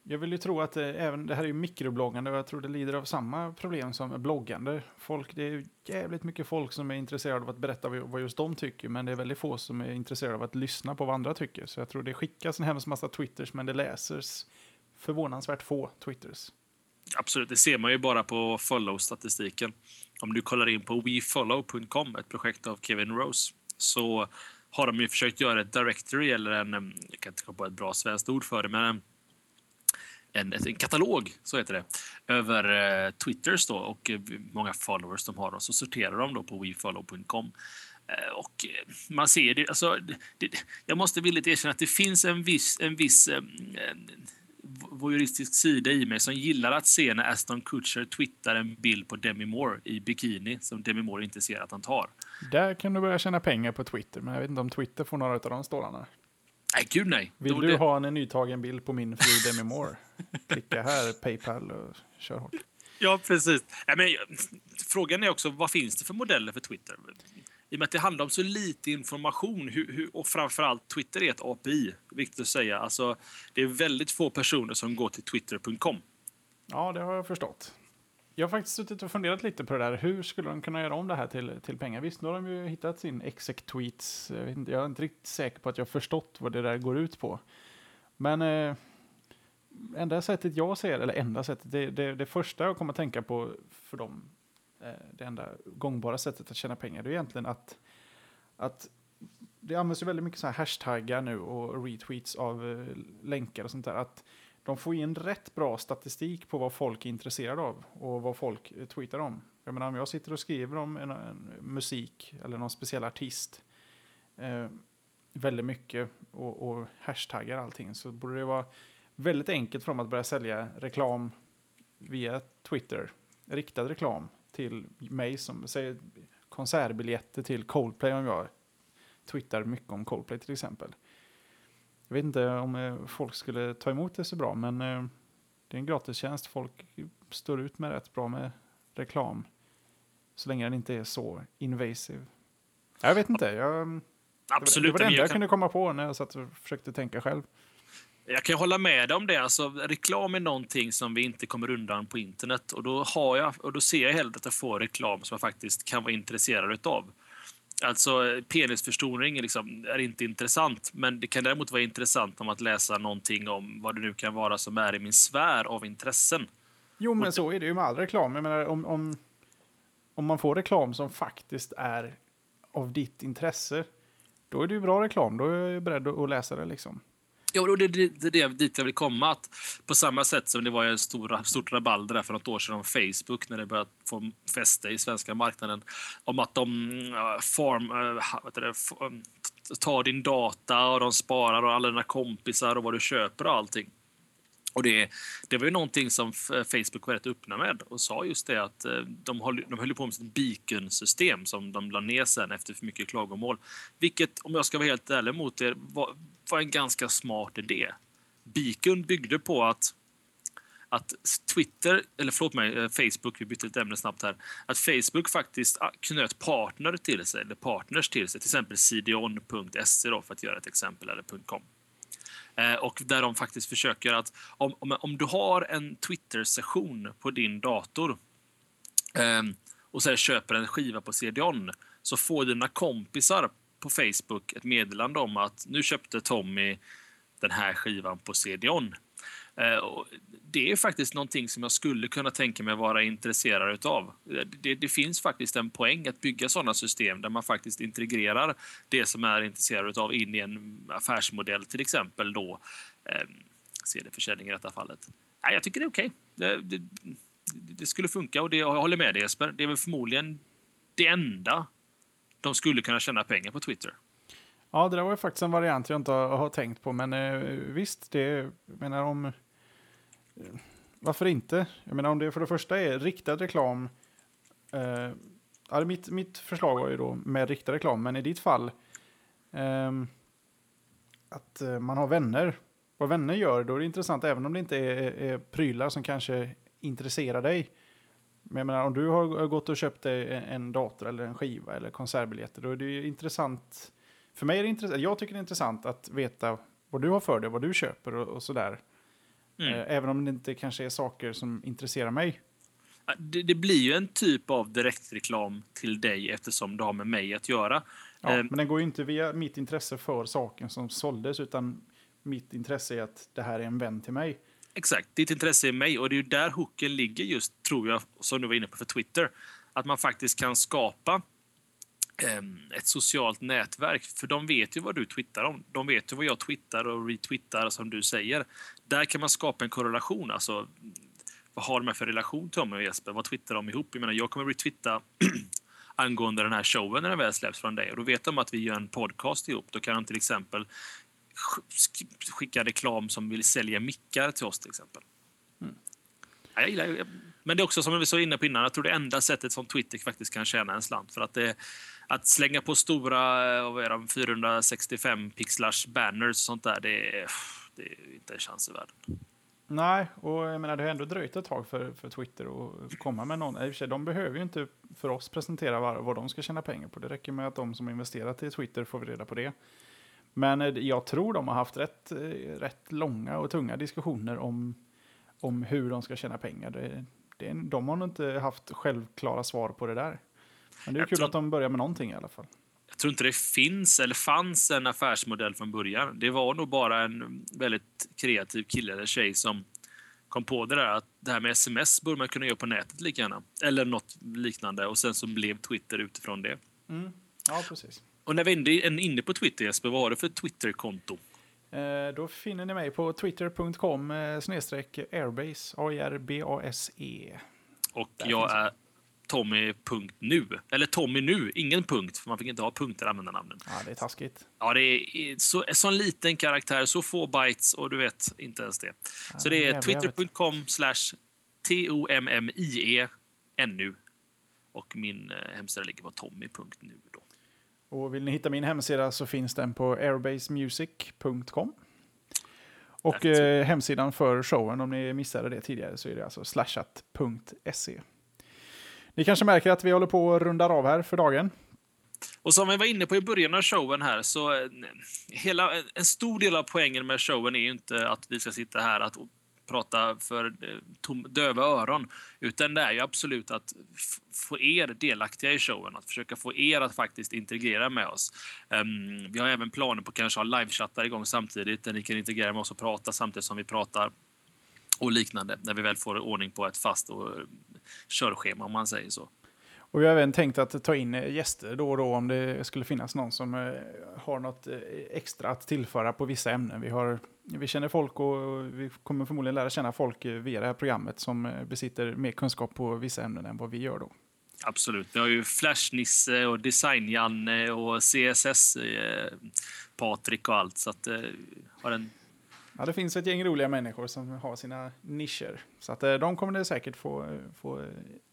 [SPEAKER 2] Jag vill ju tro att eh, även det här är ju mikrobloggande och jag tror det lider av samma problem som bloggande. Folk, det är jävligt mycket folk som är intresserade av att berätta vad just de tycker, men det är väldigt få som är intresserade av att lyssna på vad andra tycker. Så jag tror det skickas en hemsk massa twitters, men det läses förvånansvärt få twitters.
[SPEAKER 1] Absolut, det ser man ju bara på follow-statistiken. Om du kollar in på wefollow.com, ett projekt av Kevin Rose, så har de ju försökt göra ett directory eller en, jag kan inte komma på ett bra svenskt ord för det, men en, en, katalog, så heter det, över eh, Twitters då och eh, många followers de har. Och så sorterar de då på wefollow.com. Eh, och eh, man ser det, alltså, det, jag måste villigt erkänna att det finns en viss, en viss eh, voyeuristisk sida i mig som gillar att se när Aston Kutcher twittrar en bild på Demi Moore i bikini som Demi Moore inte ser att han tar.
[SPEAKER 2] Där kan du börja tjäna pengar på Twitter, men jag vet inte om Twitter får några av de stålarna.
[SPEAKER 1] Nej, gud nej.
[SPEAKER 2] Vill du det... ha en nytagen bild på min fru Demi Moore? Klicka här, Paypal och kör hårt.
[SPEAKER 1] Ja, precis. Nej, men, frågan är också, vad finns det för modeller för Twitter? i och med att det handlar om så lite information hur, hur, och framförallt Twitter är ett API, viktigt att säga. Alltså, det är väldigt få personer som går till twitter.com.
[SPEAKER 2] Ja, det har jag förstått. Jag har faktiskt suttit och funderat lite på det där. Hur skulle de kunna göra om det här till, till pengar? Visst, nu har de ju hittat sin exec tweets. Jag, jag är inte riktigt säker på att jag har förstått vad det där går ut på. Men eh, enda sättet jag ser, eller enda sättet, det, det, det första jag kommer att tänka på för dem, eh, det enda gångbara sättet att tjäna pengar, det är egentligen att, att det används ju väldigt mycket så här hashtaggar nu och retweets av eh, länkar och sånt där. Att de får in rätt bra statistik på vad folk är intresserade av och vad folk eh, tweetar om. Jag menar om jag sitter och skriver om en, en musik eller någon speciell artist eh, väldigt mycket och, och hashtaggar allting så borde det vara väldigt enkelt för dem att börja sälja reklam via Twitter. Riktad reklam till mig som säger konsertbiljetter till Coldplay om jag twittrar mycket om Coldplay till exempel. Jag vet inte om eh, folk skulle ta emot det så bra, men eh, det är en gratistjänst. Folk står ut med rätt bra med reklam. Så länge den inte är så invasive. Jag vet inte. Jag,
[SPEAKER 1] Absolut.
[SPEAKER 2] Det var det enda jag, jag kunde komma på när jag satt och försökte tänka själv.
[SPEAKER 1] Jag kan hålla med om det. Alltså, reklam är någonting som vi inte kommer undan på internet. Och då, har jag, och då ser jag hellre att jag får reklam som jag faktiskt kan vara intresserad av. Alltså penisförstoring liksom, är inte intressant, men det kan däremot vara intressant om att läsa någonting om vad det nu kan vara som är i min sfär av intressen.
[SPEAKER 2] Jo, men så är det ju med all reklam. Jag menar, om, om, om man får reklam som faktiskt är av ditt intresse, då är det ju bra reklam. Då är jag beredd att läsa det. liksom.
[SPEAKER 1] Ja, och det är det, det, dit jag vill komma. Att på samma sätt som det var en stor, stort rabalder för något år sedan om Facebook när det började få fäste i svenska marknaden. Om att de uh, form, uh, det, um, tar din data och de sparar och alla dina kompisar och vad du köper och allting. Och det, det var ju någonting som Facebook var rätt öppna med och sa just det att eh, de höll, de höll på med sitt beacon-system som de la ner sen efter för mycket klagomål. Vilket, om jag ska vara helt ärlig mot er, var, var en ganska smart idé. Beacon byggde på att att Twitter, eller förlåt mig, eh, Facebook, vi bytte ett ämne snabbt här, att Facebook faktiskt ah, knöt partner till sig, eller partners till sig, till exempel cdon.se då, för att göra ett exempel, eller .com. Eh, och där de faktiskt försöker att om, om, om du har en Twitter-session på din dator eh, och sen köper en skiva på CDON, så får dina kompisar på Facebook ett meddelande om att nu köpte Tommy den här skivan på CD-ON. Eh, det är faktiskt någonting som jag skulle kunna tänka mig vara intresserad av. Eh, det, det, finns faktiskt en poäng att bygga sådana system där man faktiskt integrerar det som är intresserad av in i en affärsmodell, till exempel då eh, CD-försäljning i detta fallet. Nej, jag tycker det är okej. Okay. Det, det, det, skulle funka och det, jag håller med dig Jesper. Det är väl förmodligen det enda de skulle kunna tjäna pengar på Twitter.
[SPEAKER 2] Ja, det där var ju faktiskt en variant jag inte har, har tänkt på, men eh, visst, det menar om eh, varför inte? Jag menar om det för det första är riktad reklam. Eh, ja, mitt, mitt förslag var ju då med riktad reklam, men i ditt fall ehm, eh, att man har vänner. Vad vänner gör, då är det intressant även om det inte är, är prylar som kanske intresserar dig. Men jag menar, om du har gått och köpt en dator eller en skiva eller konsertbiljetter, då är det ju intressant. För mig är det intressant, jag tycker det är intressant att veta vad du har för dig, vad du köper och, och sådär. Mm. Eh, även om det inte kanske är saker som intresserar mig.
[SPEAKER 1] Det, det, blir ju en typ av direktreklam till dig eftersom det har med mig att göra.
[SPEAKER 2] Ja, eh, men den går ju inte via mitt intresse för saken som såldes utan mitt intresse är att det här är en vän till mig.
[SPEAKER 1] Exakt, ditt intresse är mig och det är ju där hooken ligger just, tror jag, som du var inne på för Twitter. Att man faktiskt kan skapa ehm, ett socialt nätverk. För de vet ju vad du twittrar om. De vet ju vad jag twittrar och retwittar som du säger. Där kan man skapa en korrelation. Alltså, vad har de för relation till mig och Jesper? Vad twittrar de ihop? Jag menar, jag kommer retwitta angående den här showen när den väl släpps från dig. Och då vet de att vi gör en podcast ihop. Då kan de till exempel skicka reklam som vill sälja mickar till oss till exempel. Mm. Jag gillar, men det är också som vi var inne på innan, jag tror det enda sättet som Twitter faktiskt kan tjäna en slant. För att det, att slänga på stora eh, vad är de, 465 pixlars banners och sånt där, det är, det är inte en chans i världen.
[SPEAKER 2] Nej, och jag menar det har ändå dröjt ett tag för, för Twitter att komma med någon. I och för sig, de behöver ju inte för oss presentera vad, vad de ska tjäna pengar på. Det räcker med att de som investerat i Twitter får reda på det. Men eh, jag tror de har haft rätt, eh, rätt långa och tunga diskussioner om, om hur de ska tjäna pengar. Det, det, de har nog inte haft självklara svar på det där. Men det är jag kul tror, att de börjar med någonting i alla fall.
[SPEAKER 1] tror inte det finns eller fanns en affärsmodell från början. Det var nog bara en väldigt kreativ kille eller tjej som kom på det där att det här med sms borde man kunna göra på nätet lika gärna. Eller något liknande och sen så blev Twitter utifrån det.
[SPEAKER 2] Mm. Ja, precis.
[SPEAKER 1] Och när vi är inne på Twitter Jesper, vad har du för Twitterkonto?
[SPEAKER 2] Eh, då finner ni mig på twitter.com eh, snedstreck airbase, A-R-B-A-S-E.
[SPEAKER 1] Och Där jag är Tommy.nu. Eller Tommy nu, ingen punkt, för man fick inte ha punkter i användarnamnen.
[SPEAKER 2] Ja, det är taskigt.
[SPEAKER 1] Ja, det är så, sån liten karaktär, så få bytes och du vet inte ens det. Ja, så det är twitter.com slash T-O-M-M-I-E NU. Och min eh, hemsida ligger på tommy.nu.
[SPEAKER 2] Och vill ni hitta min hemsida så finns den på airbasemusic.com. Och eh, hemsidan för showen, om ni missade det tidigare, så är det alltså slashat.se. Ni kanske märker att vi håller på att runda av här för dagen.
[SPEAKER 1] Och som vi var inne på i början av showen här, så eh, hela, en stor del av poängen med showen är ju inte att vi ska sitta här att prata för eh, tom, döva öron, utan det är ju absolut att få er delaktiga i showen, att försöka få er att faktiskt integrera med oss. Um, vi har även planer på att kanske ha livechattar igång samtidigt, där ni kan integrera med oss och prata samtidigt som vi pratar och liknande, när vi väl får ordning på ett fast och eh, körschema om man säger så.
[SPEAKER 2] Och vi har även tänkt att ta in eh, gäster då och då om det skulle finnas någon som har något extra att tillföra på vissa ämnen. Vi, har, vi känner folk och vi kommer förmodligen lära känna folk via det här programmet som besitter mer kunskap på vissa ämnen än vad vi gör då.
[SPEAKER 1] Absolut. Vi har ju Flash-Nisse och Design-Janne och CSS-Patrik och allt. Så att, har en
[SPEAKER 2] Ja, det finns ett gäng roliga människor som har sina nischer. Så att, de kommer det säkert få, få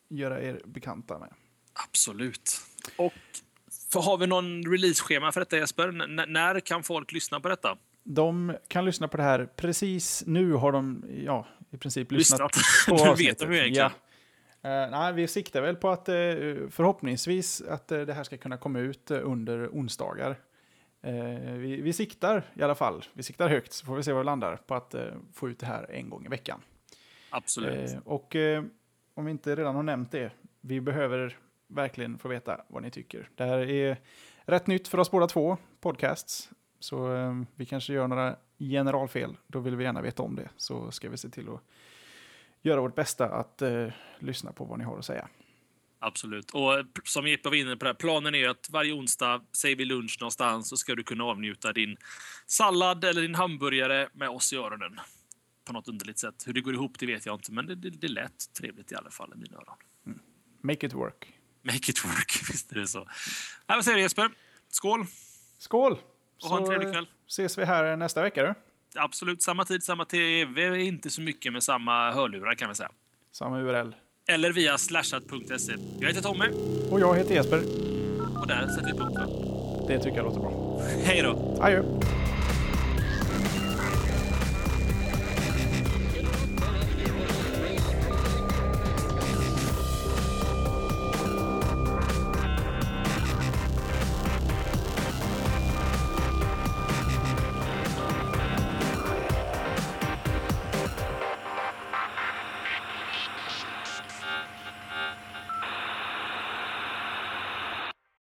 [SPEAKER 2] göra er bekanta med.
[SPEAKER 1] Absolut. Och för har vi någon release-schema för detta Jesper? N när kan folk lyssna på detta?
[SPEAKER 2] De kan lyssna på det här precis nu har de ja, i princip lyssnat,
[SPEAKER 1] lyssnat. på avsnittet. vet de egentligen.
[SPEAKER 2] Ja. Uh, nej, vi siktar väl på att uh, förhoppningsvis att uh, det här ska kunna komma ut under onsdagar. Vi, vi, siktar i alla fall, vi siktar högt så får vi se var vi landar på att få ut det här en gång i veckan.
[SPEAKER 1] Absolut.
[SPEAKER 2] och om vi inte redan har nämnt det, vi behöver verkligen få veta vad ni tycker. Det här är rätt nytt för oss båda två, podcasts. Så eh, vi kanske gör några generalfel, då vill vi gärna veta om det. Så ska vi se till att göra vårt bästa att eh, lyssna på vad ni har att säga.
[SPEAKER 1] Absolut. Och som Jeppe var inne på, det här, planen är att varje onsdag, säger vi lunch någonstans, så ska du kunna avnjuta din sallad eller din hamburgare med oss i öronen på något underligt sätt. Hur det går ihop det vet jag inte, men det, det, det lät trevligt i alla fall i mina öron. Mm.
[SPEAKER 2] Make it work.
[SPEAKER 1] Make it work, visst är det så. Ja, vad säger du Jesper? Skål!
[SPEAKER 2] Skål!
[SPEAKER 1] Och ha en trevlig kväll.
[SPEAKER 2] ses vi här nästa vecka du.
[SPEAKER 1] Absolut, samma tid, samma TV. Inte så mycket med samma hörlurar kan vi säga.
[SPEAKER 2] Samma URL.
[SPEAKER 1] Eller via slashat.se. Jag heter Tommy.
[SPEAKER 2] Och jag heter Jesper.
[SPEAKER 1] Och där sätter vi punkt
[SPEAKER 2] Det tycker jag låter bra.
[SPEAKER 1] Hej då!
[SPEAKER 2] Adjö.